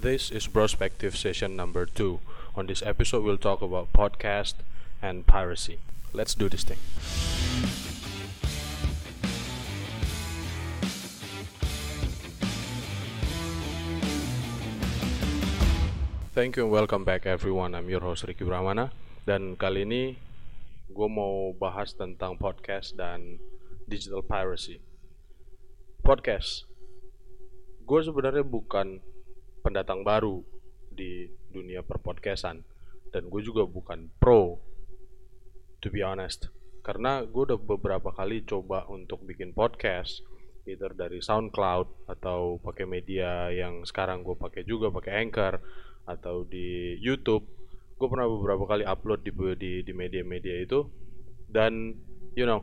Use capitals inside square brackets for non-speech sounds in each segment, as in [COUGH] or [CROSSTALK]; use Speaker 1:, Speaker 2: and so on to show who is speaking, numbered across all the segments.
Speaker 1: This is Prospective session number two. On this episode, we'll talk about podcast and piracy. Let's do this thing. Thank you and welcome back everyone. I'm your host Ricky Brahmana dan kali ini gue mau bahas tentang podcast dan digital piracy. Podcast, gue sebenarnya bukan pendatang baru di dunia perpodcastan. Dan gue juga bukan pro to be honest. Karena gue udah beberapa kali coba untuk bikin podcast either dari SoundCloud atau pakai media yang sekarang gue pakai juga pakai Anchor atau di YouTube. Gue pernah beberapa kali upload di di di media-media itu. Dan you know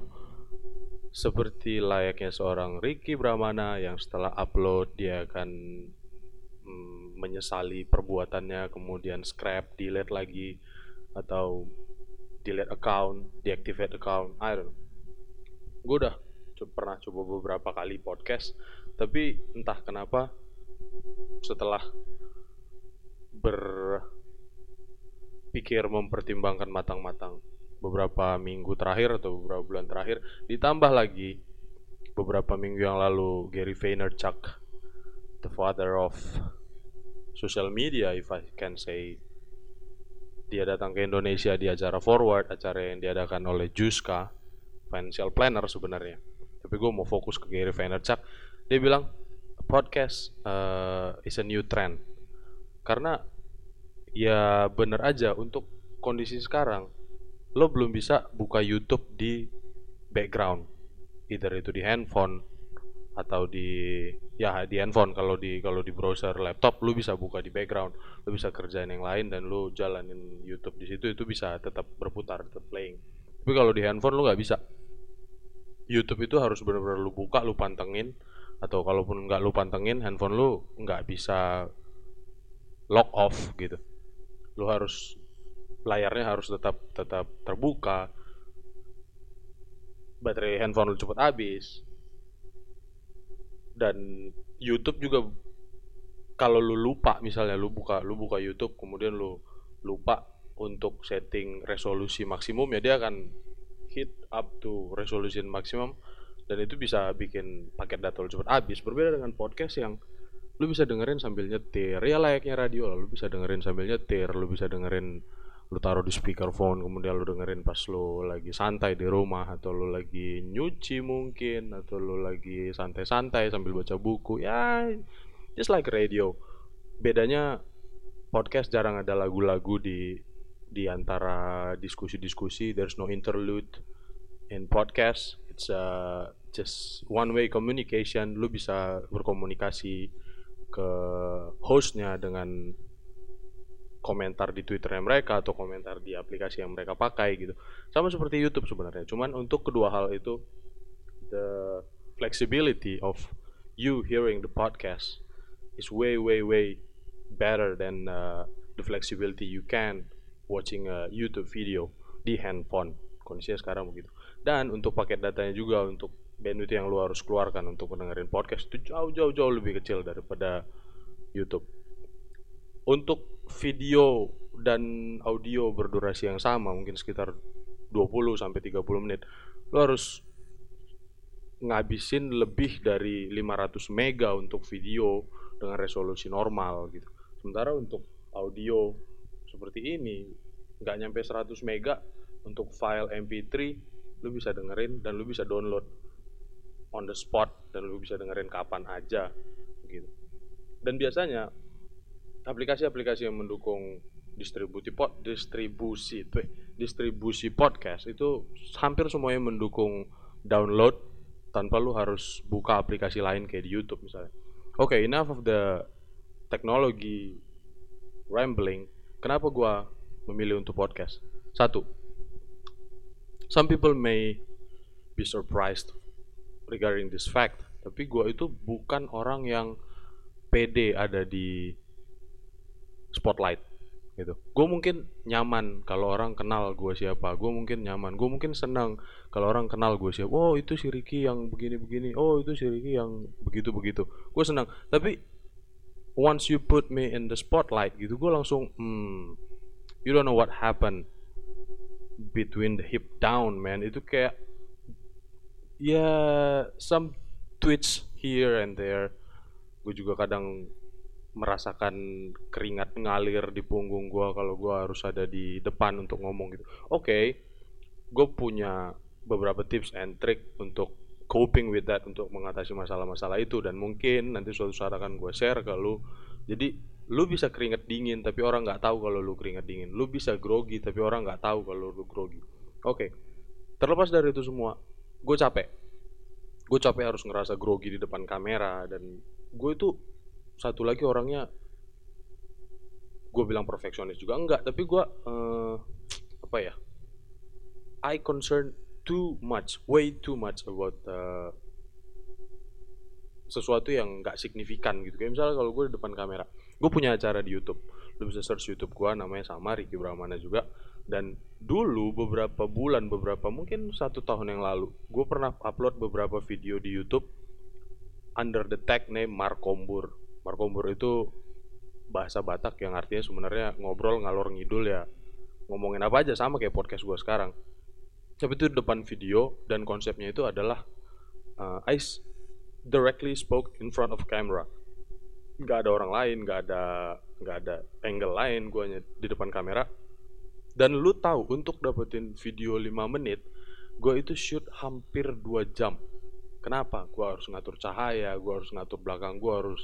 Speaker 1: seperti layaknya seorang Ricky Brahmana yang setelah upload dia akan mm, menyesali perbuatannya kemudian scrap delete lagi atau delete account deactivate account I don't know. Gue udah pernah coba beberapa kali podcast tapi entah kenapa setelah berpikir mempertimbangkan matang-matang beberapa minggu terakhir atau beberapa bulan terakhir ditambah lagi beberapa minggu yang lalu Gary Vaynerchuk the father of social media if I can say dia datang ke Indonesia di acara Forward acara yang diadakan oleh Juska financial planner sebenarnya. Tapi gue mau fokus ke Gary Vaynerchuk. Dia bilang podcast uh, is a new trend. Karena ya bener aja untuk kondisi sekarang lo belum bisa buka YouTube di background. Either itu di handphone atau di ya di handphone. Kalau di kalau di browser laptop lu bisa buka di background. Lu bisa kerjain yang lain dan lu jalanin YouTube di situ itu bisa tetap berputar tetap playing. Tapi kalau di handphone lu nggak bisa. YouTube itu harus benar-benar lu buka lu pantengin. Atau kalaupun nggak lu pantengin handphone lu nggak bisa lock off gitu. Lu harus layarnya harus tetap tetap terbuka. Baterai handphone lu cepat habis dan YouTube juga kalau lu lupa misalnya lu buka lu buka YouTube kemudian lu lupa untuk setting resolusi maksimum ya dia akan hit up to resolution maksimum dan itu bisa bikin paket data lu cepat habis. Berbeda dengan podcast yang lu bisa dengerin sambil nyetir. Ya layaknya radio lah lu bisa dengerin sambil nyetir lu bisa dengerin lu taruh di speakerphone kemudian lu dengerin pas lu lagi santai di rumah atau lu lagi nyuci mungkin atau lu lagi santai-santai sambil baca buku ya just like radio. Bedanya podcast jarang ada lagu-lagu di di antara diskusi-diskusi there's no interlude in podcast. It's a just one way communication. Lu bisa berkomunikasi ke hostnya dengan komentar di twitternya mereka atau komentar di aplikasi yang mereka pakai gitu. Sama seperti YouTube sebenarnya. Cuman untuk kedua hal itu the flexibility of you hearing the podcast is way way way better than uh, the flexibility you can watching a YouTube video di handphone. Kondisinya sekarang begitu. Dan untuk paket datanya juga untuk bandwidth yang lu harus keluarkan untuk mendengarin podcast itu jauh jauh jauh lebih kecil daripada YouTube. Untuk video dan audio berdurasi yang sama mungkin sekitar 20 sampai 30 menit lo harus ngabisin lebih dari 500 mega untuk video dengan resolusi normal gitu. Sementara untuk audio seperti ini nggak nyampe 100 mega untuk file mp3 lu bisa dengerin dan lu bisa download on the spot dan lu bisa dengerin kapan aja gitu. Dan biasanya aplikasi-aplikasi yang mendukung distribusi pod distribusi tuh distribusi podcast itu hampir semuanya mendukung download tanpa lu harus buka aplikasi lain kayak di YouTube misalnya. Oke, okay, enough of the technology rambling. Kenapa gua memilih untuk podcast? Satu, some people may be surprised regarding this fact, tapi gua itu bukan orang yang pede ada di spotlight gitu. Gue mungkin nyaman kalau orang kenal gue siapa. Gue mungkin nyaman. Gue mungkin senang kalau orang kenal gue siapa. Oh itu si Ricky yang begini-begini. Oh itu si Ricky yang begitu-begitu. Gue senang. Tapi once you put me in the spotlight gitu gue langsung hmm you don't know what happened between the hip down man itu kayak ya yeah, some tweets here and there gue juga kadang merasakan keringat ngalir di punggung gue kalau gue harus ada di depan untuk ngomong gitu. Oke okay, gue punya beberapa tips and trick untuk coping with that untuk mengatasi masalah-masalah itu. Dan mungkin nanti suatu saat akan gue share ke lu. Jadi lu bisa keringet dingin tapi orang nggak tahu kalau lu keringet dingin. Lu bisa grogi tapi orang nggak tahu kalau lu grogi. Oke okay. terlepas dari itu semua gue capek. Gue capek harus ngerasa grogi di depan kamera dan gue itu satu lagi orangnya gue bilang perfeksionis juga enggak tapi gue uh, apa ya I concern too much, way too much about uh, sesuatu yang nggak signifikan gitu. Kayak misalnya kalau gue di depan kamera, gue punya acara di YouTube. Lu bisa search YouTube gue, namanya sama Ricky Brahmana juga. Dan dulu beberapa bulan, beberapa mungkin satu tahun yang lalu, gue pernah upload beberapa video di YouTube under the tag name Markombur. Markombur itu bahasa Batak yang artinya sebenarnya ngobrol ngalor ngidul ya. Ngomongin apa aja sama kayak podcast gue sekarang. Tapi itu depan video dan konsepnya itu adalah uh, I directly spoke in front of camera. Nggak ada orang lain nggak ada nggak ada angle lain gue hanya di depan kamera. Dan lu tahu untuk dapetin video 5 menit gue itu shoot hampir 2 jam. Kenapa? Gue harus ngatur cahaya gue harus ngatur belakang gue harus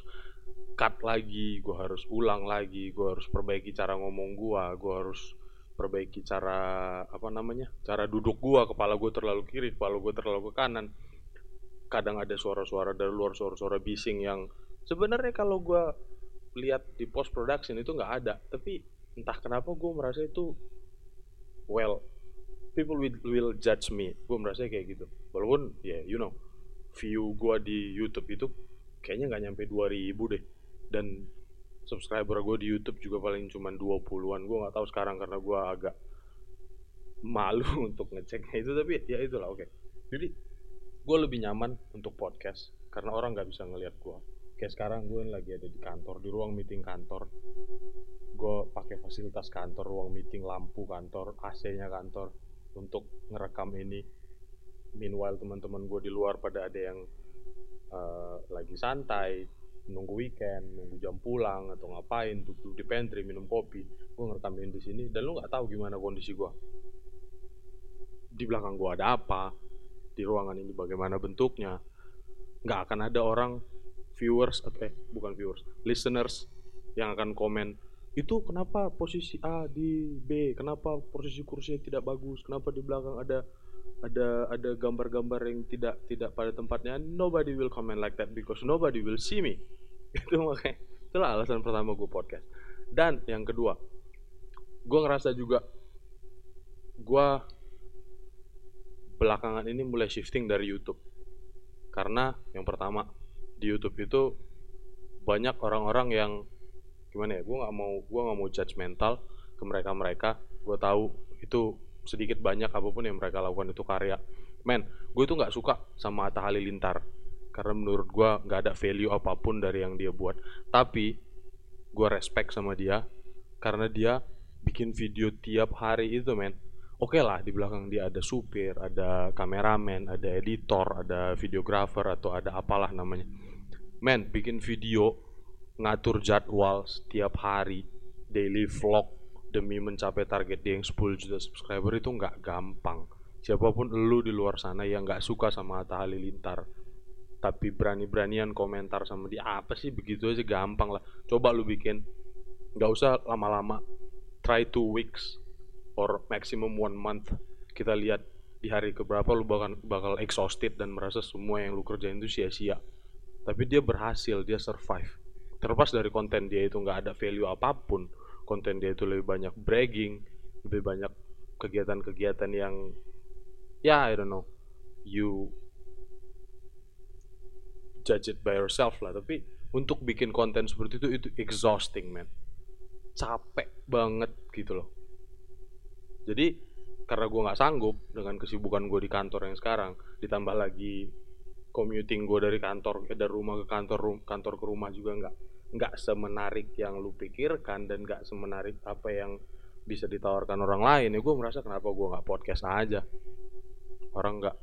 Speaker 1: cut lagi gue harus ulang lagi gue harus perbaiki cara ngomong gue gue harus perbaiki cara apa namanya cara duduk gua kepala gua terlalu kiri kepala gua terlalu ke kanan. Kadang ada suara-suara dari luar suara-suara bising yang sebenarnya kalau gua lihat di post production itu nggak ada tapi entah kenapa gua merasa itu well people will, will judge me. Gua merasa kayak gitu. Walaupun ya yeah, you know view gua di YouTube itu kayaknya nggak nyampe 2000 deh. Dan subscriber gue di YouTube juga paling cuma 20-an gue nggak tahu sekarang karena gue agak malu [LAUGHS] untuk ngeceknya itu tapi ya itulah oke. Okay. jadi gue lebih nyaman untuk podcast karena orang nggak bisa ngelihat gue kayak sekarang gue lagi ada di kantor di ruang meeting kantor. Gue pakai fasilitas kantor ruang meeting lampu kantor AC-nya kantor untuk ngerekam ini. Meanwhile teman-teman gue di luar pada ada yang uh, lagi santai nunggu weekend, nunggu jam pulang atau ngapain, duduk di pantry minum kopi, gue ngerekamin di sini dan lu nggak tahu gimana kondisi gue. Di belakang gue ada apa, di ruangan ini bagaimana bentuknya, nggak akan ada orang viewers atau eh bukan viewers, listeners yang akan komen itu kenapa posisi A di B, kenapa posisi kursinya tidak bagus, kenapa di belakang ada ada ada gambar-gambar yang tidak tidak pada tempatnya. Nobody will comment like that because nobody will see me. [LAUGHS] Itu makanya itulah alasan pertama gue podcast. Dan yang kedua gue ngerasa juga gue belakangan ini mulai shifting dari YouTube. Karena yang pertama di YouTube itu banyak orang-orang yang gimana ya gue nggak mau gue nggak mau judgmental ke mereka mereka gue tahu itu sedikit banyak apa pun yang mereka lakukan itu karya. Men gue tuh nggak suka sama Atta Halilintar karena menurut gue nggak ada value apa pun dari yang dia buat. Tapi gue respect sama dia karena dia bikin video tiap hari itu men. Oke okay lah di belakang dia ada supir ada kameramen ada editor ada videographer atau ada apalah namanya. Men bikin video ngatur jadwal setiap hari daily vlog demi mencapai target dia yang 10 juta subscriber itu nggak gampang. Siapa pun lu di luar sana yang nggak suka sama Atta Halilintar tapi berani-beranian komentar sama dia apa sih begitu aja gampang lah. Coba lu bikin nggak usah lama-lama try two weeks or maximum one month. Kita lihat di hari keberapa lu bakal bakal exhausted dan merasa semua yang lu kerjain itu sia-sia. Tapi dia berhasil dia survive. Terlepas dari konten dia itu nggak ada value apa pun konten dia itu lebih banyak bragging lebih banyak kegiatan-kegiatan yang ya I don't know you judge it by yourself lah. Tapi untuk bikin konten seperti itu itu exhausting man. Capek banget gitu loh. Jadi karena gue nggak sanggup dengan kesibukan gue di kantor yang sekarang ditambah lagi commuting gue dari kantor dari rumah ke kantor kantor ke rumah juga nggak nggak semenarik yang lu pikirkan dan nggak semenarik apa yang bisa ditawarkan orang lain ya gue merasa kenapa gue nggak podcast aja. Orang nggak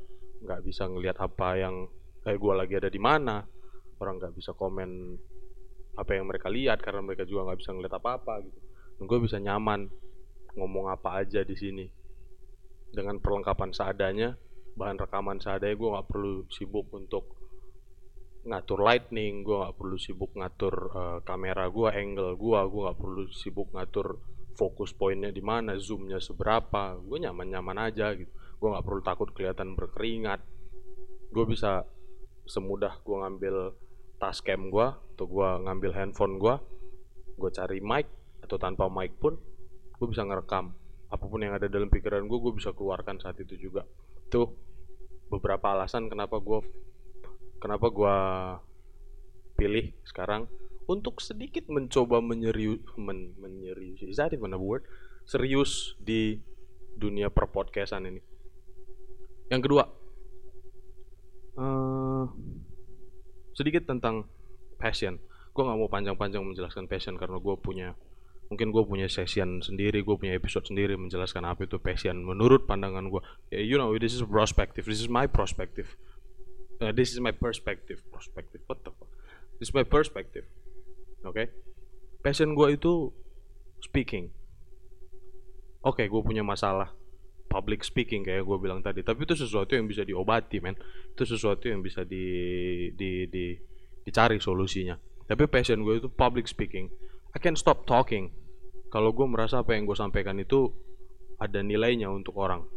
Speaker 1: nggak bisa ngelihat apa yang kayak gue lagi ada di mana. Orang nggak bisa komen apa yang mereka lihat karena mereka juga nggak bisa ngeliat apa-apa gitu. Dan gue bisa nyaman ngomong apa aja di sini. Dengan perlengkapan seadanya bahan rekaman seadanya gue nggak perlu sibuk untuk ngatur lightning gue nggak perlu sibuk ngatur uh, kamera gue angle gue gue nggak perlu sibuk ngatur fokus poinnya di mana zoomnya seberapa gue nyaman nyaman aja gitu. Gue nggak perlu takut kelihatan berkeringat. Gue bisa semudah gue ngambil tas cam gue atau gue ngambil handphone gue gue cari mic atau tanpa mic pun gue bisa ngerekam. Apa pun yang ada dalam pikiran gue gue bisa keluarkan saat itu juga. Tuh beberapa alasan kenapa gue kenapa gue pilih sekarang untuk sedikit mencoba menyerius men, menyerius is that even a word? Serius di dunia perpodcastan ini. Yang kedua uh, sedikit tentang passion. Gue nggak mau panjang-panjang menjelaskan passion karena gue punya mungkin gue punya session sendiri gue punya episode sendiri menjelaskan apa itu passion. Menurut pandangan gue yeah, you know this is perspective this is my perspective uh, this is my perspective. Perspective what the fuck? This is my perspective oke okay? passion gue itu speaking. Oke okay, gue punya masalah public speaking kayak gue bilang tadi. Tapi itu sesuatu yang bisa diobati men. Itu sesuatu yang bisa di di di dicari solusinya. Tapi passion gue itu public speaking. I can stop talking. Kalau gue merasa apa yang gue sampaikan itu ada nilainya untuk orang.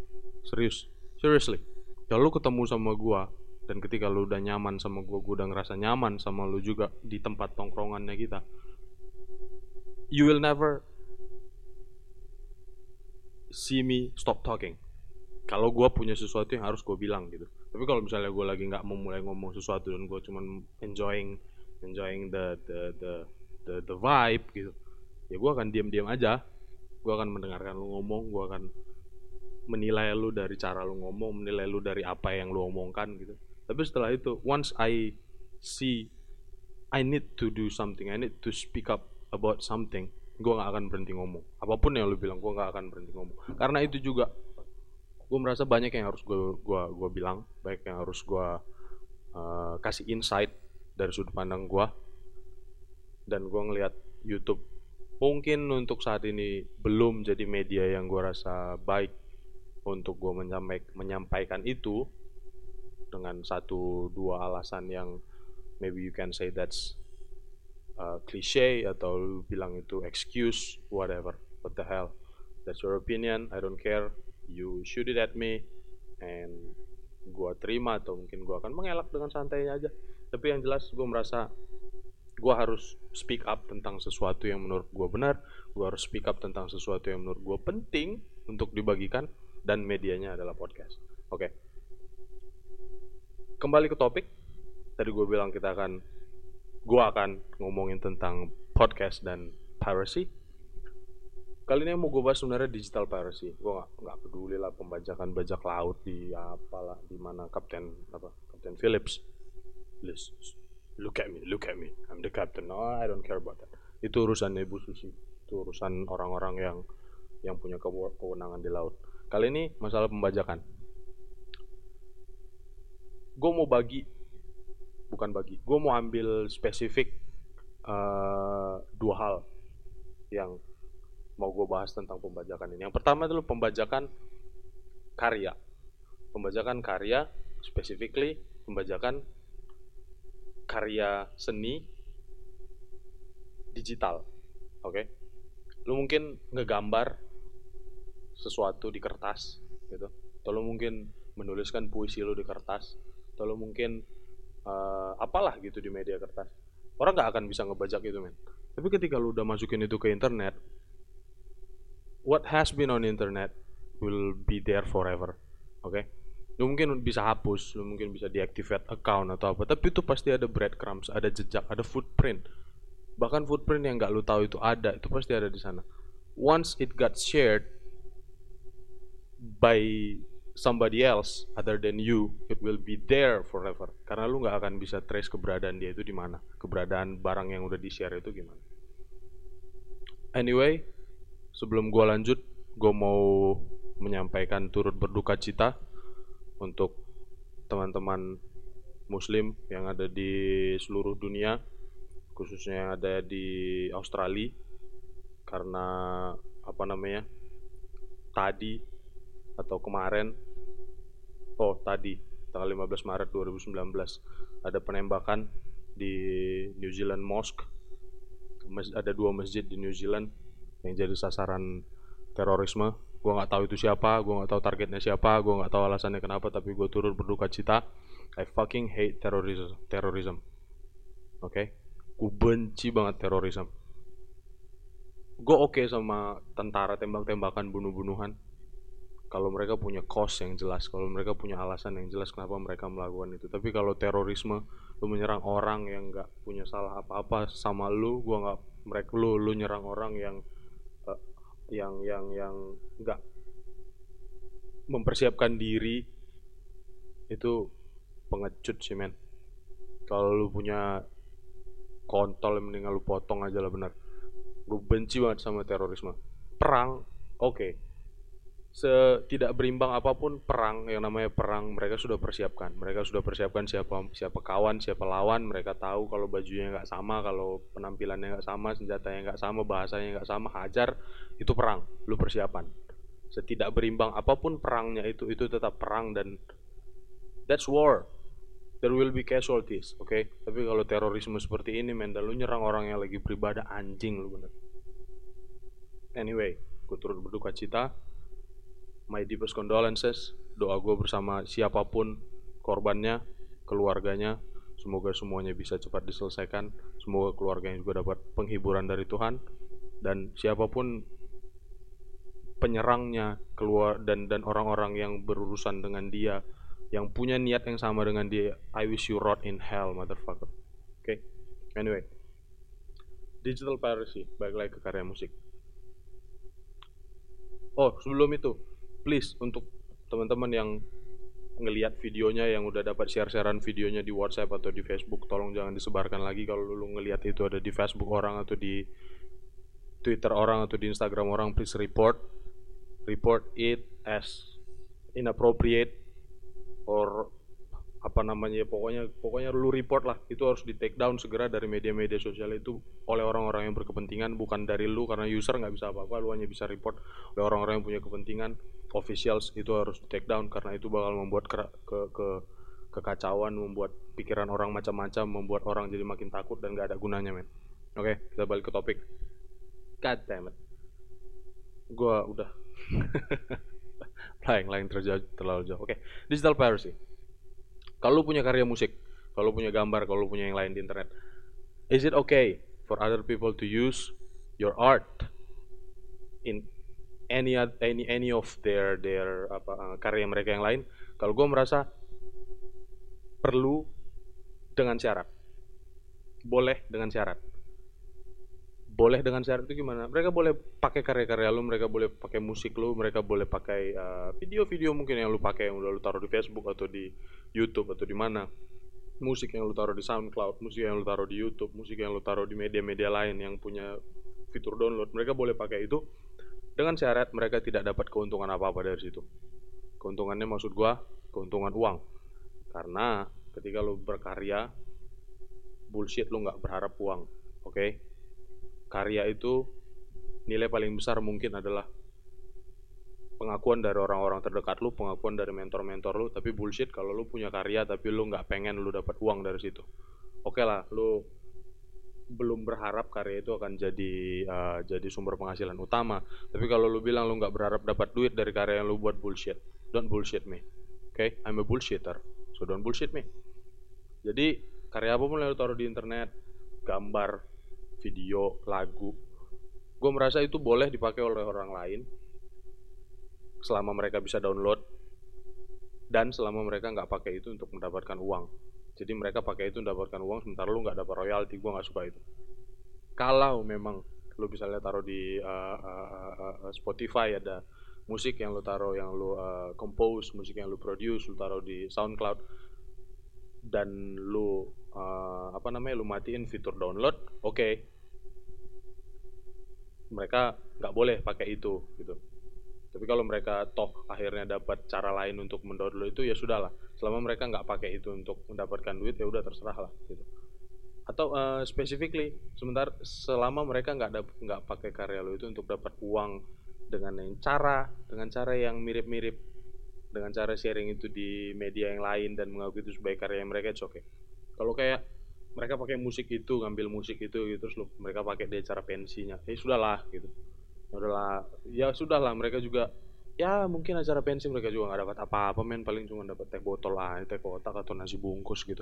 Speaker 1: Serius. Seriously. Kalau ketemu sama gue dan ketika lu udah nyaman sama gue gue udah ngerasa nyaman sama lu juga di tempat tongkrongannya kita you will never see me stop talking. Kalau gue punya sesuatu yang harus gue bilang gitu. Tapi kalau misalnya gue lagi nggak mau mulai ngomong sesuatu dan gue cuman enjoying enjoying the the the the, the vibe gitu ya gue akan diam-diam aja. Gue akan mendengarkan lu ngomong gue akan menilai lu dari cara lu ngomong menilai lu dari apa yang lu omongkan gitu tapi setelah itu once I see I need to do something I need to speak up about something gue gak akan berhenti ngomong. Apa pun yang lu bilang gue gak akan berhenti ngomong. Karena itu juga gue merasa banyak yang harus gue gua gua bilang banyak yang harus gue uh, kasih insight dari sudut pandang gue dan gue ngelihat YouTube mungkin untuk saat ini belum jadi media yang gue rasa baik untuk gue menyampaikan itu dengan satu dua alasan yang maybe you can say that's uh, cliche atau lu bilang itu excuse whatever. What the hell? That's your opinion. I don't care. You shoot it at me. And gua terima atau mungkin gua akan mengelak dengan santainya aja. Tapi yang jelas gua merasa gua harus speak up tentang sesuatu yang menurut gua benar. Gua harus speak up tentang sesuatu yang menurut gua penting untuk dibagikan. Dan medianya adalah podcast. Oke. okay kembali ke topik. Tadi gue bilang kita akan gue akan ngomongin tentang podcast dan piracy. Kali ini yang mau gue bahas sebenarnya digital piracy. Gue gak, gak peduli lah pembajakan bajak laut di apalah di mana kapten apa kapten Phillips. Please look at me look at me. I'm the captain. No I don't care about that. Itu urusan ibu susi. Itu urusan orang-orang yang yang punya kewenangan di laut. Kali ini masalah pembajakan gue mau bagi bukan bagi gue mau ambil spesifik uh, dua hal yang mau gue bahas tentang pembajakan ini yang pertama adalah pembajakan karya pembajakan karya specifically pembajakan karya seni digital oke okay? lu mungkin ngegambar sesuatu di kertas gitu atau lu mungkin menuliskan puisi lu di kertas atau lo mungkin uh, apalah gitu di media kertas. Orang nggak akan bisa ngebajak itu men. Tapi ketika lu udah masukin itu ke internet what has been on internet will be there forever oke? Okay? lu mungkin bisa hapus lu mungkin bisa deactivate account atau apa tapi itu pasti ada breadcrumbs ada jejak ada footprint. Bahkan footprint yang nggak lu tahu itu ada itu pasti ada di sana. Once it got shared by somebody else other than you it will be there forever. Karena lu nggak akan bisa trace keberadaan dia itu di mana. Keberadaan barang yang udah di share itu gimana. Anyway sebelum gua lanjut gua mau menyampaikan turut berduka cita untuk teman-teman muslim yang ada di seluruh dunia khususnya yang ada di Australia. Karena apa namanya tadi atau kemarin oh tadi tanggal 15 Maret 2019 ada penembakan di New Zealand Mosque. Ada dua masjid di New Zealand yang jadi sasaran terorisme. Gue nggak tahu itu siapa gue nggak tahu targetnya siapa gue nggak tahu alasannya kenapa tapi gue turut berduka cita. I fucking hate terrorism terrorism. Oke? Okay? gue benci banget terorisme gue oke okay sama tentara tembak-tembakan bunuh-bunuhan kalau mereka punya cost yang jelas kalau mereka punya alasan yang jelas kenapa mereka melakukan itu. Tapi kalau terorisme lu menyerang orang yang nggak punya salah apa-apa sama lu gua nggak mereka lu lu nyerang orang yang uh, yang yang yang nggak mempersiapkan diri itu pengecut sih men. Kalau lu punya kontol mendingan lu potong aja lah benar gue benci banget sama terorisme. Perang oke. okay setidak berimbang apa pun perang yang namanya perang mereka sudah persiapkan. Mereka sudah persiapkan siapa siapa kawan siapa lawan. Mereka tahu kalau bajunya nggak sama kalau penampilannya nggak sama senjatanya nggak sama bahasanya nggak sama hajar itu perang lu persiapan. Setidak berimbang apa pun perangnya itu itu tetap perang dan that's war. There will be casualties oke okay? tapi kalau terorisme seperti ini men lu nyerang orang yang lagi beribadah anjing lu bener. Anyway gue turut berduka cita my deepest condolences. Doa gue bersama siapa pun korbannya keluarganya. Semoga semuanya bisa cepat diselesaikan. Semoga keluarganya juga dapat penghiburan dari Tuhan. Dan siapa pun penyerangnya keluar dan dan orang-orang yang berurusan dengan dia yang punya niat yang sama dengan dia I wish you rot in hell motherfucker. Oke okay? anyway. Digital piracy balik lagi ke karya musik. Oh sebelum itu please untuk teman-teman yang ngelihat videonya yang udah dapat share-sharean videonya di WhatsApp atau di Facebook tolong jangan disebarkan lagi kalau lu ngelihat itu ada di Facebook orang atau di Twitter orang atau di Instagram orang please report report it as inappropriate or apa namanya pokoknya pokoknya lu report lah. Itu harus di take down segera dari media-media sosial itu oleh orang-orang yang berkepentingan bukan dari lu karena user nggak bisa apa-apa lu hanya bisa report oleh orang-orang yang punya kepentingan. Officials itu harus di take down karena itu bakal membuat ke, ke, ke kekacauan membuat pikiran orang macam-macam membuat orang jadi makin takut dan gak ada gunanya men. Oke kita balik ke topik. God damn it. Gua udah [LAUGHS] lain lain terlalu jauh. Oke digital piracy kalau punya karya musik, kalau punya gambar, kalau punya yang lain di internet, is it okay for other people to use your art in any any any of their their apa uh, karya mereka yang lain? Kalau gue merasa perlu dengan syarat, boleh dengan syarat boleh dengan syarat itu gimana? Mereka boleh pakai karya-karya lu, mereka boleh pakai musik lu, mereka boleh pakai uh, video-video uh, mungkin yang lu pakai yang udah lu taruh di Facebook atau di YouTube atau di mana. Musik yang lu taruh di SoundCloud, musik yang lu taruh di YouTube, musik yang lu taruh di media-media lain yang punya fitur download, mereka boleh pakai itu dengan syarat mereka tidak dapat keuntungan apa-apa dari situ. Keuntungannya maksud gua keuntungan uang. Karena ketika lu berkarya bullshit lu nggak berharap uang, oke? Okay? Karya itu nilai paling besar mungkin adalah pengakuan dari orang-orang terdekat lu, pengakuan dari mentor-mentor lu, tapi bullshit kalau lu punya karya tapi lu nggak pengen lu dapat uang dari situ. Oke okay lah, lu belum berharap karya itu akan jadi uh, jadi sumber penghasilan utama. Tapi kalau lu bilang lu nggak berharap dapat duit dari karya yang lu buat bullshit, don't bullshit me. Oke, okay? I'm a bullshitter, so don't bullshit me. Jadi karya apa pun yang lu taruh di internet, gambar, video, lagu. Gue merasa itu boleh dipakai oleh orang lain selama mereka bisa download dan selama mereka nggak pakai itu untuk mendapatkan uang. Jadi mereka pakai itu mendapatkan uang sementara lu nggak dapat royalti. Gue nggak suka itu. Kalau memang lu bisa lihat taruh di uh, uh, uh, Spotify ada musik yang lu taruh yang lu uh, compose musik yang lu produce lu taruh di SoundCloud dan lu uh, apa namanya lu matiin fitur download oke okay. Mereka nggak boleh pakai itu gitu. Tapi kalau mereka toh akhirnya dapat cara lain untuk mendownload itu ya sudahlah. Selama mereka nggak pakai itu untuk mendapatkan duit ya udah terserah lah gitu. Atau uh, specifically sebentar selama mereka nggak nggak pakai karya lo itu untuk dapat uang dengan yang cara dengan cara yang mirip-mirip dengan cara sharing itu di media yang lain dan mengaku itu sebagai karya mereka oke okay. kalau kayak mereka pakai musik itu ngambil musik itu gitu. Terus lo mereka pakai di acara pensinya. Eh sudahlah gitu. Udahlah ya sudahlah mereka juga ya mungkin acara pensi mereka juga nggak dapat apa-apa men. Paling cuma dapat teh botol lah teh kotak atau nasi bungkus gitu.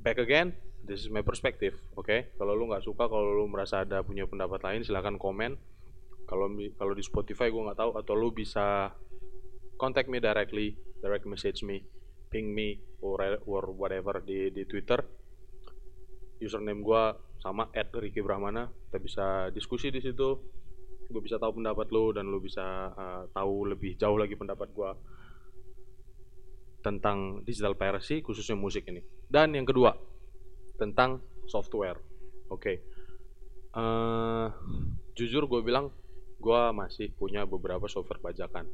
Speaker 1: Back again this is my perspective oke? Okay? kalau lu nggak suka kalau lu merasa ada punya pendapat lain silahkan komen. Kalau kalau di Spotify gue nggak tahu atau lu bisa contact me directly direct message me ping me or or whatever di di Twitter username gue sama at Ricky Brahmana. Kita bisa diskusi di situ. Gue bisa tahu pendapat lo dan lo bisa uh, tahu lebih jauh lagi pendapat gue tentang digital piracy khususnya musik ini. Dan yang kedua tentang software. Oke. Okay. uh, eh, jujur gue bilang gue masih punya beberapa software bajakan.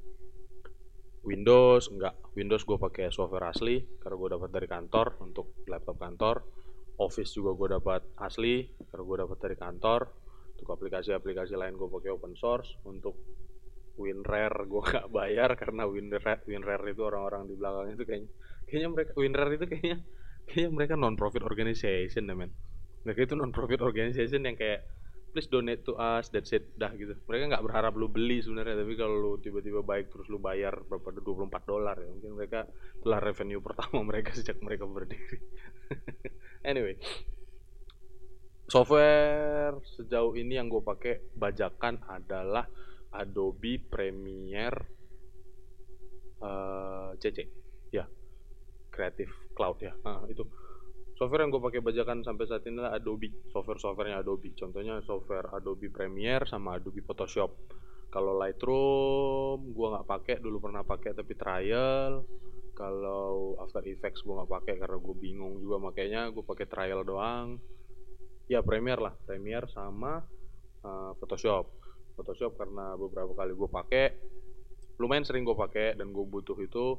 Speaker 1: Windows enggak. Windows gue pakai software asli karena gue dapat dari kantor untuk laptop kantor Office juga gue dapat asli karena gue dapat dari kantor untuk aplikasi-aplikasi lain gue pakai open source untuk WinRare gue [LAUGHS] gak bayar karena WinRare WinRare itu orang-orang di belakang itu kayaknya kayaknya mereka WinRare itu kayaknya kayaknya mereka non profit organization men. Mereka itu non profit organization yang kayak please donate to us that's it dah gitu. Mereka nggak berharap lu beli sebenarnya tapi kalau lu tiba-tiba baik terus lu bayar berapa 24 dolar ya mungkin mereka telah revenue [LAUGHS] pertama mereka sejak mereka berdiri. [LAUGHS] Anyway software sejauh ini yang gue pakai bajakan adalah Adobe Premiere uh, eh, CC ya Creative Cloud ya nah, itu software yang gue pakai bajakan sampai saat ini adalah Adobe. Software softwarenya Adobe. Contohnya software Adobe Premiere sama Adobe Photoshop. Kalau Lightroom gue nggak pakai. Dulu pernah pakai tapi trial. Kalau After Effects gue nggak pakai karena gue bingung juga. Makanya gue pakai trial doang. Ya Premiere lah. Premiere sama uh, Photoshop. Photoshop karena beberapa kali gue pakai lumayan sering gue pakai dan gue butuh itu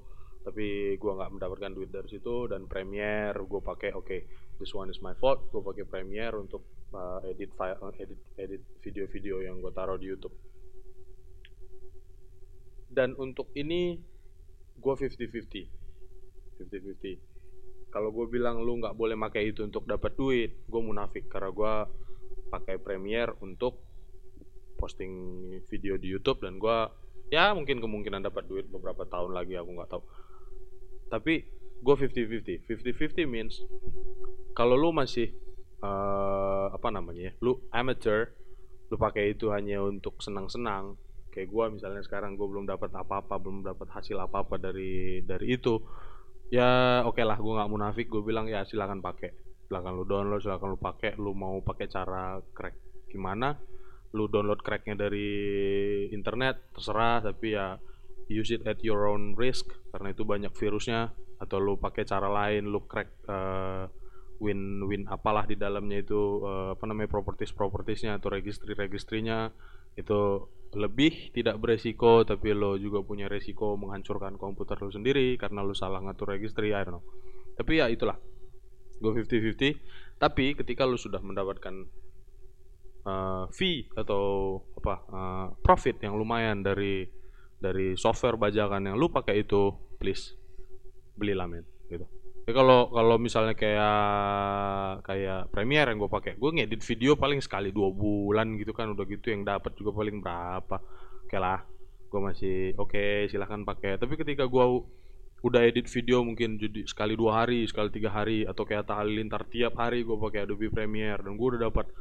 Speaker 1: tapi gue nggak mendapatkan duit dari situ dan Premiere gue pakai oke okay, this one is my fault. Gue pakai Premiere untuk uh, edit file uh, edit edit video-video yang gue taruh di YouTube. Dan untuk ini gue 50-50 50-50 kalau gue bilang lu nggak boleh pakai itu untuk dapat duit gue munafik. Karena gue pakai Premiere untuk posting video di YouTube dan gue ya mungkin kemungkinan dapat duit beberapa tahun lagi aku nggak tahu tapi gue 50-50 50-50 means kalau lu masih uh, apa namanya ya lu amateur lu pakai itu hanya untuk senang-senang kayak gue misalnya sekarang gue belum dapat apa-apa belum dapat hasil apa-apa dari dari itu ya oke okay lah gue nggak munafik gue bilang ya silakan pakai. Silakan lu download silakan lu pakai lu mau pakai cara crack gimana lu download cracknya dari internet terserah tapi ya use it at your own risk karena itu banyak virusnya atau lu pakai cara lain lu crack uh, win win apalah di dalamnya itu uh, apa namanya properties propertiesnya atau registry registrinya itu lebih tidak beresiko tapi lo juga punya resiko menghancurkan komputer lo sendiri karena lo salah ngatur registry I don't know. Tapi ya itulah gue 50-50 tapi ketika lo sudah mendapatkan uh, fee atau apa uh, profit yang lumayan dari dari software bajakan yang lo pakai itu please belilah men gitu Ya kalau kalau misalnya kayak kayak Premiere yang gue pakai, gue ngedit video paling sekali dua bulan gitu kan udah gitu yang dapat juga paling berapa. Oke lah, gue masih oke okay, silahkan pakai. Tapi ketika gue udah edit video mungkin jadi sekali dua hari, sekali tiga hari atau kayak Atta Halilintar tiap hari gue pakai Adobe Premiere dan gue udah dapat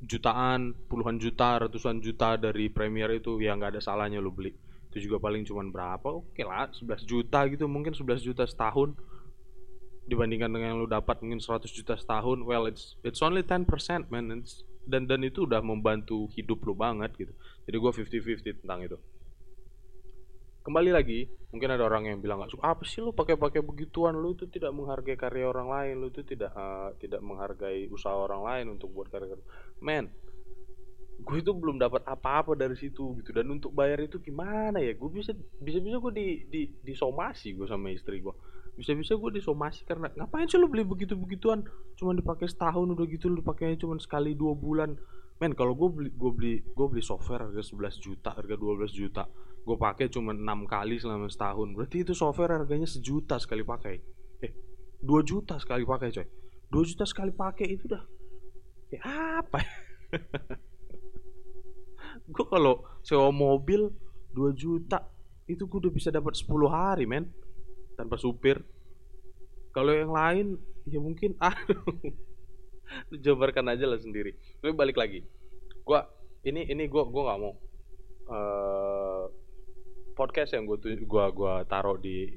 Speaker 1: jutaan, puluhan juta, ratusan juta dari Premiere itu ya nggak ada salahnya lo beli. Itu juga paling cuman berapa? Oke lah 11 juta gitu mungkin 11 juta setahun. Dibandingkan dengan yang lu dapat mungkin 100 juta setahun well it's it's only 10% man. Dan dan itu udah membantu hidup lu banget gitu. Jadi gue 50-50 tentang itu kembali lagi mungkin ada orang yang bilang nggak suka. Apa sih lu pakai-pakai begituan? Lu itu tidak menghargai karya orang lain lu itu tidak uh, tidak menghargai usaha orang lain untuk buat karya men gue itu belum dapat apa-apa dari situ gitu. Dan untuk bayar itu gimana ya? Gue bisa bisa bisa gue di di disomasi gue sama istri gue bisa bisa gue disomasi karena ngapain sih lu beli begitu begituan cuma dipakai setahun udah gitu lu pakainya cuma sekali dua bulan men kalau gue beli gue beli gue beli software harga 11 juta harga 12 juta gue pakai cuma enam kali selama setahun berarti itu software harganya sejuta sekali pakai. Eh dua juta sekali pakai coy. Dua juta sekali pakai itu dah ya apa ya? [LAUGHS] gue kalau sewa mobil 2 juta itu gue udah bisa dapat 10 hari men tanpa supir. Kalau yang lain ya mungkin [LAUGHS] aduh jabarkan aja lah sendiri. Tapi balik lagi. Gue ini ini gue gue nggak mau uh, podcast yang gue gua gua taruh di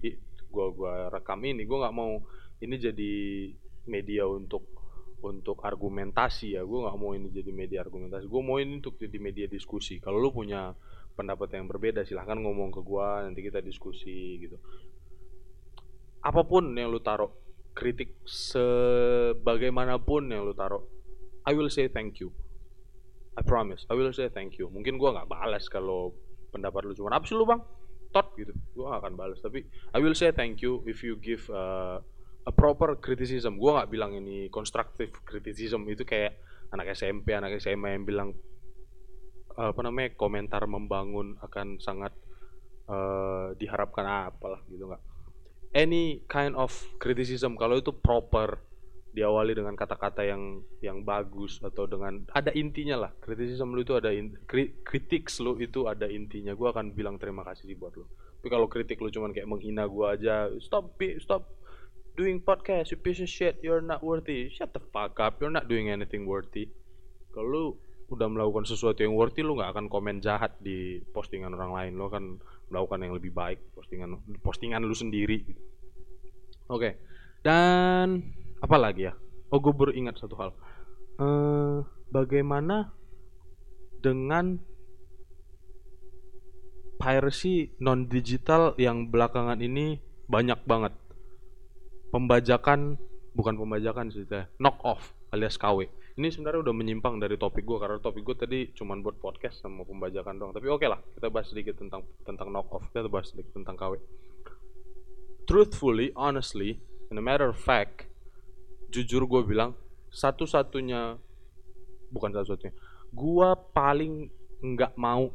Speaker 1: gue gua rekam ini gue nggak mau. Ini jadi media untuk untuk argumentasi ya. Gue nggak mau ini jadi media argumentasi. Gue mau ini untuk jadi media diskusi. Kalau lu punya pendapat yang berbeda silahkan ngomong ke gue nanti kita diskusi gitu. Apa pun yang lu taruh kritik sebagaimanapun yang lu taruh I will say thank you. I promise I will say thank you. Mungkin gue nggak balas kalau pendapat lu cuma apa sih lu bang? Tot gitu. Gue gak akan balas tapi I will say thank you if you give uh, a proper criticism. Gue nggak bilang ini constructive criticism. Itu kayak anak SMP anak SMA yang bilang apa namanya komentar membangun akan sangat uh, diharapkan apalah gitu nggak any kind of criticism kalau itu proper diawali dengan kata-kata yang yang bagus atau dengan ada intinya lah criticism lu itu ada in, kritik lu itu ada intinya gue akan bilang terima kasih sih buat lu tapi kalau kritik lu cuman kayak menghina gue aja stop stop doing podcast, you piece of shit, you're not worthy. Shut the fuck up, you're not doing anything worthy. Kalau lu udah melakukan sesuatu yang worthy, lu nggak akan komen jahat di postingan orang lain. Lu akan melakukan yang lebih baik postingan postingan lu sendiri. Gitu. Oke, dan apa lagi ya? Oh, gue baru ingat satu hal. Uh, bagaimana dengan piracy non digital yang belakangan ini banyak banget pembajakan bukan pembajakan sih teh knock off alias KW ini sebenarnya udah menyimpang dari topik gue karena topik gue tadi cuma buat podcast sama pembajakan doang. Tapi oke okay lah kita bahas sedikit tentang tentang knock off. Kita bahas sedikit tentang KW truthfully honestly in a matter of fact jujur gue bilang satu-satunya bukan satu-satunya gue paling nggak mau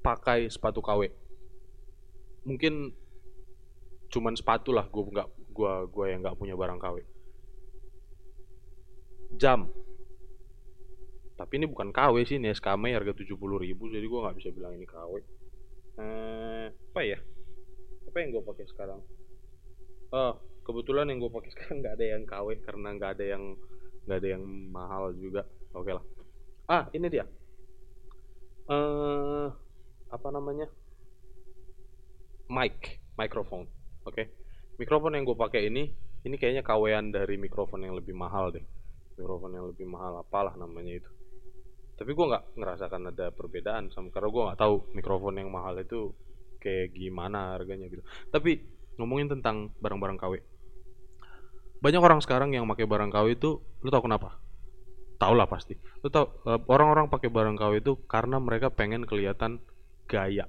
Speaker 1: pakai sepatu KW mungkin cuman sepatu lah gue nggak gua gua yang nggak punya barang KW jam. Tapi ini bukan KW sih ini SKM harga 70 ribu jadi gua nggak bisa bilang ini KW eh, apa ya? Apa yang gue pakai sekarang? Oh kebetulan yang gue pakai [LAUGHS] sekarang nggak ada yang KW karena nggak ada yang nggak ada yang mahal juga. Oke okay lah. Ah ini dia. Eh apa namanya? Mic microphone. Oke. Okay mikrofon yang gue pakai ini ini kayaknya kawean dari mikrofon yang lebih mahal deh mikrofon yang lebih mahal apalah namanya itu. Tapi gue nggak ngerasakan ada perbedaan sama karena gue nggak tahu mikrofon yang mahal itu kayak gimana harganya gitu. Tapi ngomongin tentang barang-barang KW banyak orang sekarang yang pakai barang KW itu lu tau kenapa? Tau lah pasti. Lu tau eh, orang-orang pakai barang KW itu karena mereka pengen kelihatan gaya.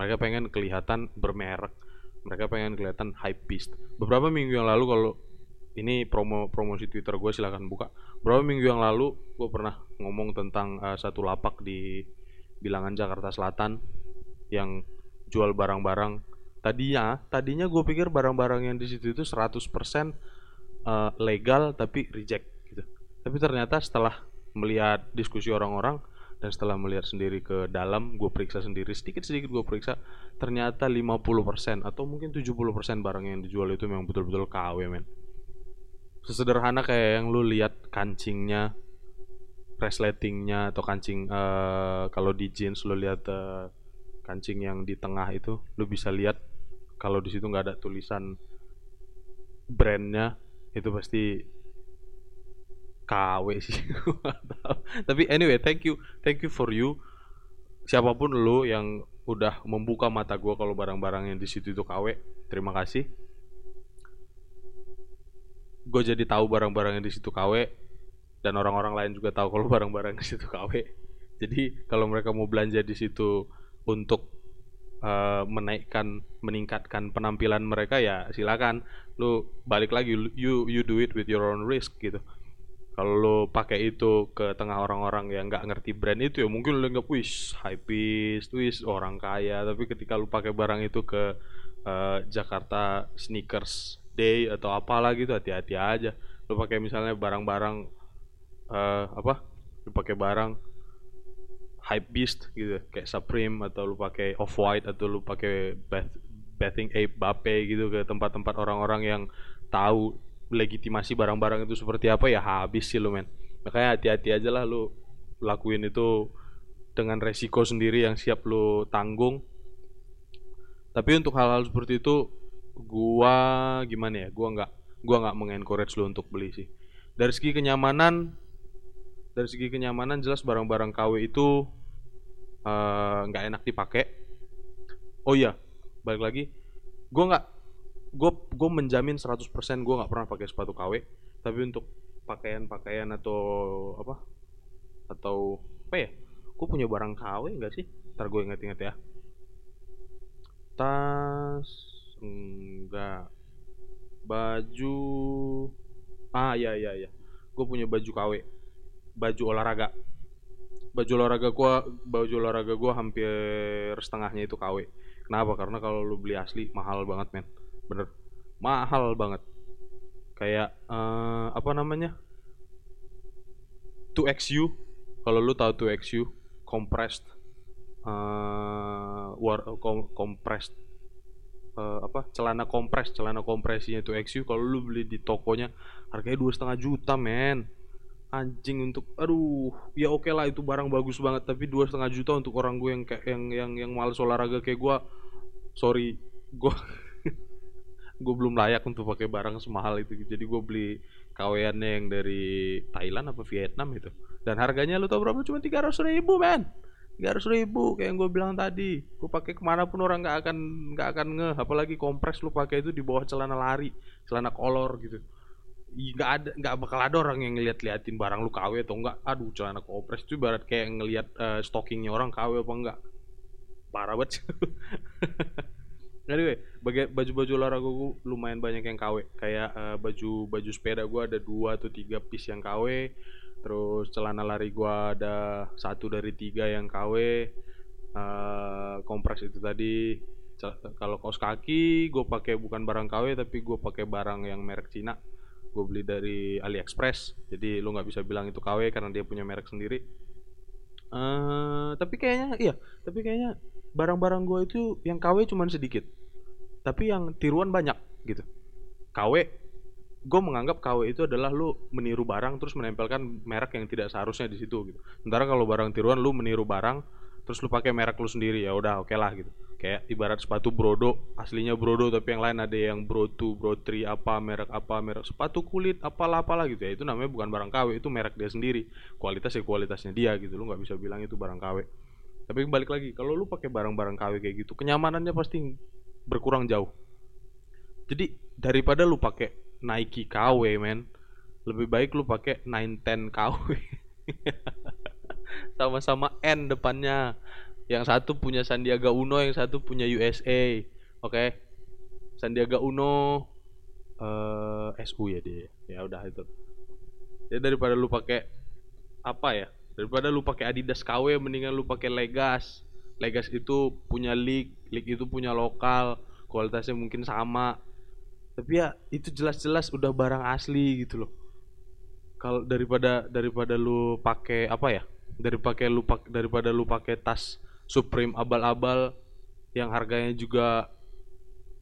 Speaker 1: Mereka pengen kelihatan bermerek. Mereka pengen kelihatan hype beast beberapa minggu yang lalu kalau ini promo promosi Twitter gue silahkan buka. Beberapa minggu yang lalu gue pernah ngomong tentang uh, satu lapak di bilangan Jakarta Selatan yang jual barang-barang. Tadinya tadinya gue pikir barang-barang yang di situ itu 100% uh, eh, legal tapi reject gitu. Tapi ternyata setelah melihat diskusi orang-orang dan setelah melihat sendiri ke dalam gue periksa sendiri sedikit-sedikit gue periksa ternyata 50% atau mungkin 70% barang yang dijual itu memang betul-betul KW men sesederhana kayak yang lu lihat kancingnya resletingnya atau kancing uh, kalau di jeans lu lihat uh, kancing yang di tengah itu lu bisa lihat kalau di situ nggak ada tulisan brandnya itu pasti KW sih. [LAUGHS] Tapi anyway thank you thank you for you. Siapa pun lo yang udah membuka mata gue kalau barang-barang yang di situ itu KW terima kasih gue jadi tahu barang-barang yang di situ KW dan orang-orang lain juga tahu kalau [LAUGHS] barang-barang di situ KW jadi kalau mereka mau belanja di situ untuk uh, menaikkan meningkatkan penampilan mereka ya silakan. Lu balik lagi you you do it with your own risk gitu. Kalau lo pakai itu ke tengah orang-orang yang nggak ngerti brand itu ya mungkin lo nggak wis hypebeast wis orang kaya. Tapi ketika lo pakai barang itu ke uh, Jakarta sneakers day atau apalah gitu hati-hati aja. Lo pakai misalnya barang-barang uh, apa? Lo pakai barang hype beast gitu kayak Supreme atau lu pakai off white atau lu pakai bath, bathing ape Bape gitu ke tempat-tempat orang-orang yang tahu legitimasi barang-barang itu seperti apa ya habis sih lu men. Makanya hati-hati aja lah lu lakuin itu dengan resiko sendiri yang siap lu tanggung. Tapi untuk hal-hal seperti itu gua gimana ya? Gua nggak gua nggak mengencourage lu untuk beli sih. Dari segi kenyamanan dari segi kenyamanan jelas barang-barang KW itu eh, nggak uh, enak dipakai. Oh iya balik lagi. Gua nggak gue gue menjamin 100% gue nggak pernah pakai sepatu KW tapi untuk pakaian-pakaian atau apa atau apa ya? Gue punya barang KW enggak sih? Ntar gue inget-inget ya. Tas enggak. Baju ah iya iya iya. Gue punya baju KW baju olahraga. Baju olahraga gue baju olahraga gue hampir setengahnya itu KW kenapa? Karena kalau lu beli asli mahal banget men. Bener. Mahal banget. Kayak uh, apa namanya? 2XU kalau lu tahu 2XU compressed uh, war kom, compressed uh, apa celana kompres celana kompresinya 2XU kalau lu beli di tokonya harganya dua setengah juta men. Anjing untuk aduh ya oke okay lah itu barang bagus banget tapi dua setengah juta untuk orang gue yang kayak yang yang yang males olahraga kayak gue sorry gue [LAUGHS] gue belum layak untuk pakai barang semahal itu. Jadi gue beli kaweannya yang dari Thailand apa Vietnam itu. Dan harganya lu tau berapa? Cuma tiga ratus ribu men tiga ratus ribu kayak yang gue bilang tadi. Gue pakai ke mana pun orang nggak akan nggak akan ngeh. Apalagi kompres lu pakai itu di bawah celana lari celana kolor gitu. Nggak ada nggak bakal ada orang yang ngeliat liatin barang lu KW atau enggak aduh celana kompres itu barat kayak ngeliat uh, stockingnya orang KW apa enggak parah banget [LAUGHS] Anyway, bagai baju-baju olahraga gue lumayan banyak yang KW. Kayak uh, baju baju sepeda gue ada dua atau tiga piece yang KW. Terus celana lari gue ada satu dari tiga yang KW. Uh, eh, kompres itu tadi. Kalau kaos kaki gue pakai bukan barang KW tapi gue pakai barang yang merek Cina. Gue beli dari AliExpress. Jadi lu nggak bisa bilang itu KW karena dia punya merek sendiri. Uh, tapi kayaknya iya, tapi kayaknya barang-barang gue itu yang KW cuma sedikit tapi yang tiruan banyak gitu KW gue menganggap KW itu adalah lu meniru barang terus menempelkan merek yang tidak seharusnya di situ gitu. Sementara kalau barang tiruan lu meniru barang terus lu pakai merek lu sendiri ya udah oke okay lah gitu. Kayak ibarat sepatu Brodo aslinya Brodo tapi yang lain ada yang Bro 2, Bro 3 apa merek apa merek sepatu kulit apalah apalah gitu ya. Itu namanya bukan barang KW itu merek dia sendiri. Kualitas ya kualitasnya dia gitu. Lu nggak bisa bilang itu barang KW tapi balik lagi kalau lu pakai barang-barang KW kayak gitu kenyamanannya pasti berkurang jauh. Jadi daripada lu pakai Nike KW men, lebih baik lu pakai 910 KW. [LAUGHS] Sama-sama N depannya. Yang satu punya Sandiaga Uno, yang satu punya USA. Oke. Okay? Sandiaga Uno uh, eh, SU ya dia. Ya udah itu. Ya daripada lu pakai apa ya? Daripada lu pakai Adidas KW mendingan lu pakai Legas. Legas itu punya league, league itu punya lokal, kualitasnya mungkin sama. Tapi ya itu jelas-jelas udah barang asli gitu loh. Kalau daripada daripada lu pakai apa ya? Dari pakai lu pak daripada lu pakai tas Supreme abal-abal yang harganya juga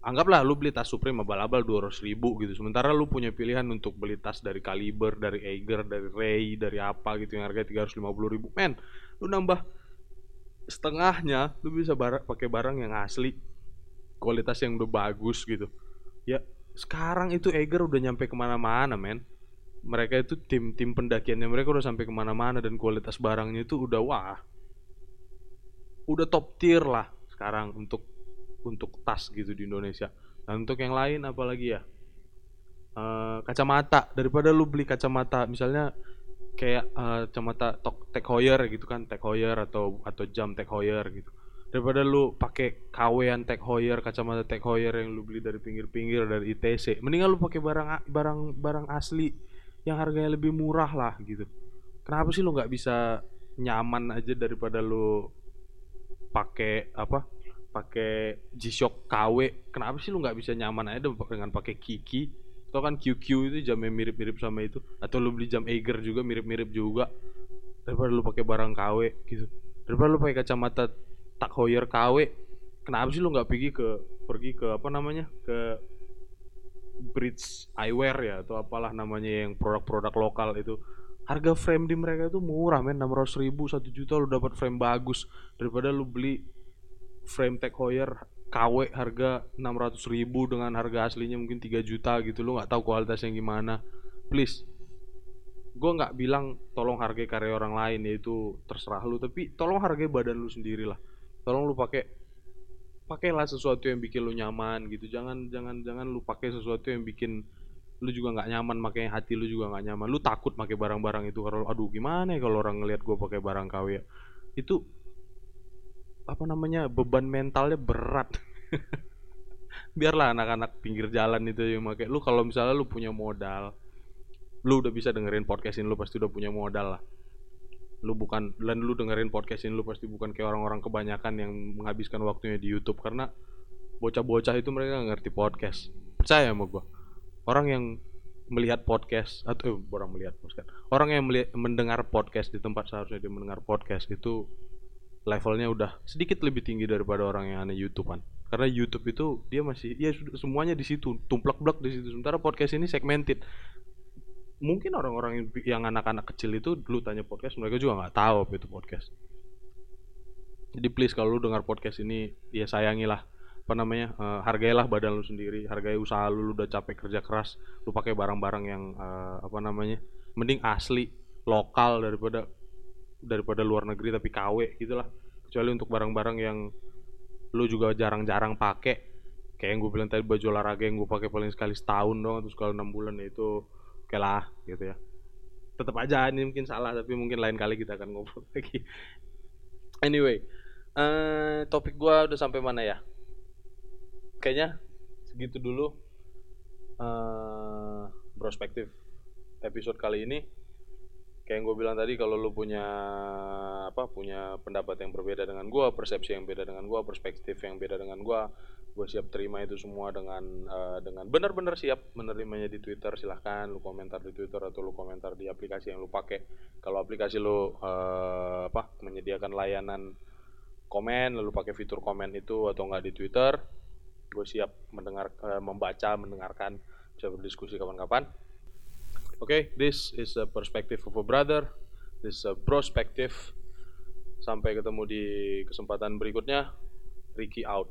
Speaker 1: anggaplah lu beli tas Supreme abal-abal 200 ribu gitu sementara lu punya pilihan untuk beli tas dari Caliber, dari Eiger, dari Ray, dari apa gitu yang harganya 350 ribu men lu nambah setengahnya lu bisa bar pakai barang yang asli kualitas yang udah bagus gitu ya sekarang itu Eger udah nyampe ke mana-mana men. Mereka itu tim tim pendakiannya mereka udah sampai ke mana-mana dan kualitas barangnya itu udah wah. Udah top tier lah sekarang untuk untuk tas gitu di Indonesia. Dan untuk yang lain apalagi ya? Uh, kacamata. Daripada lu beli kacamata misalnya kayak uh, kacamata Tech Heuer gitu kan Tech Heuer atau atau jam Tech Heuer gitu daripada lu pakai kawean Tech Heuer kacamata Tech Heuer yang lu beli dari pinggir-pinggir dari ITC mendingan lu pakai barang barang barang asli yang harganya lebih murah lah gitu. Kenapa sih lu nggak bisa nyaman aja daripada lu pakai apa pakai G-Shock KW kenapa sih lu nggak bisa nyaman aja dengan pakai Kiki? Atau kan QQ itu jamnya mirip-mirip sama itu. Atau lu beli jam Eiger juga mirip-mirip juga daripada lu pakai barang KW gitu. Daripada lu pakai kacamata tak Heuer KW kenapa sih lu nggak pergi ke pergi ke apa namanya ke Bridge Eyewear ya atau apalah namanya yang produk-produk lokal itu. Harga frame di mereka itu murah men. 600 ribu 1 juta lu dapat frame bagus. Daripada lu beli frame Tech Heuer KW harga 600 ribu dengan harga aslinya mungkin 3 juta gitu. Lu nggak tahu kualitasnya gimana. Please gue nggak bilang tolong hargai karya orang lain yaitu terserah lu. Tapi tolong hargai badan lu sendiri lah tolong lu pakai pakailah sesuatu yang bikin lu nyaman gitu. Jangan jangan jangan lu pakai sesuatu yang bikin lu juga nggak nyaman makanya hati lu juga nggak nyaman. Lu takut pakai barang-barang itu kalau aduh gimana ya kalau orang ngelihat gue pakai barang KW ya? Itu apa namanya beban mentalnya berat. [LAUGHS] Biarlah anak-anak pinggir jalan itu yang pakai. Lu kalau misalnya lu punya modal lu udah bisa dengerin podcast ini lu pasti udah punya modal lah lu bukan dan lu dengerin podcast ini lu pasti bukan kayak orang-orang kebanyakan yang menghabiskan waktunya di YouTube. Karena bocah-bocah itu mereka gak ngerti podcast. Percaya sama gua. Orang yang melihat podcast atau eh, orang melihat podcast. Orang yang melihat, mendengar podcast di tempat seharusnya dia mendengar podcast itu levelnya udah sedikit lebih tinggi daripada orang yang aneh YouTubean. Karena YouTube itu dia masih ya semuanya di situ. Tumplak-blak di situ. Sementara podcast ini segmented mungkin orang-orang yang anak-anak kecil itu dulu tanya podcast mereka juga nggak tahu apa itu podcast. Jadi please kalau lu dengar podcast ini ya sayangilah apa namanya uh, hargailah badan lu sendiri hargai usaha lu, lu udah capek kerja keras lu pakai barang-barang yang uh, apa namanya mending asli lokal daripada daripada luar negeri tapi KW gitulah. Kecuali untuk barang-barang yang lu juga jarang-jarang pakai. Kayak yang gue bilang tadi baju olahraga yang gue pakai paling sekali setahun dong terus kalau enam bulan itu oke lah gitu ya. Tetap aja ini mungkin salah tapi mungkin lain kali kita akan ngobrol [LAUGHS] lagi. Anyway uh, topik gua udah sampai mana ya? Kayaknya segitu dulu uh, prospektif episode kali ini. Kayak yang gue bilang tadi kalau lu punya apa punya pendapat yang berbeda dengan gue persepsi yang beda dengan gue perspektif yang beda dengan gue gue siap terima itu semua dengan uh, dengan benar-benar siap menerimanya di Twitter silahkan lu komentar di Twitter atau lu komentar di aplikasi yang lu pakai kalau aplikasi lu uh, apa menyediakan layanan komen lalu pakai fitur komen itu atau enggak di Twitter gue siap mendengar uh, membaca mendengarkan bisa berdiskusi kapan-kapan Okay, this is a perspective of a brother. This is a perspective. Sampai ketemu di kesempatan berikutnya. Ricky out.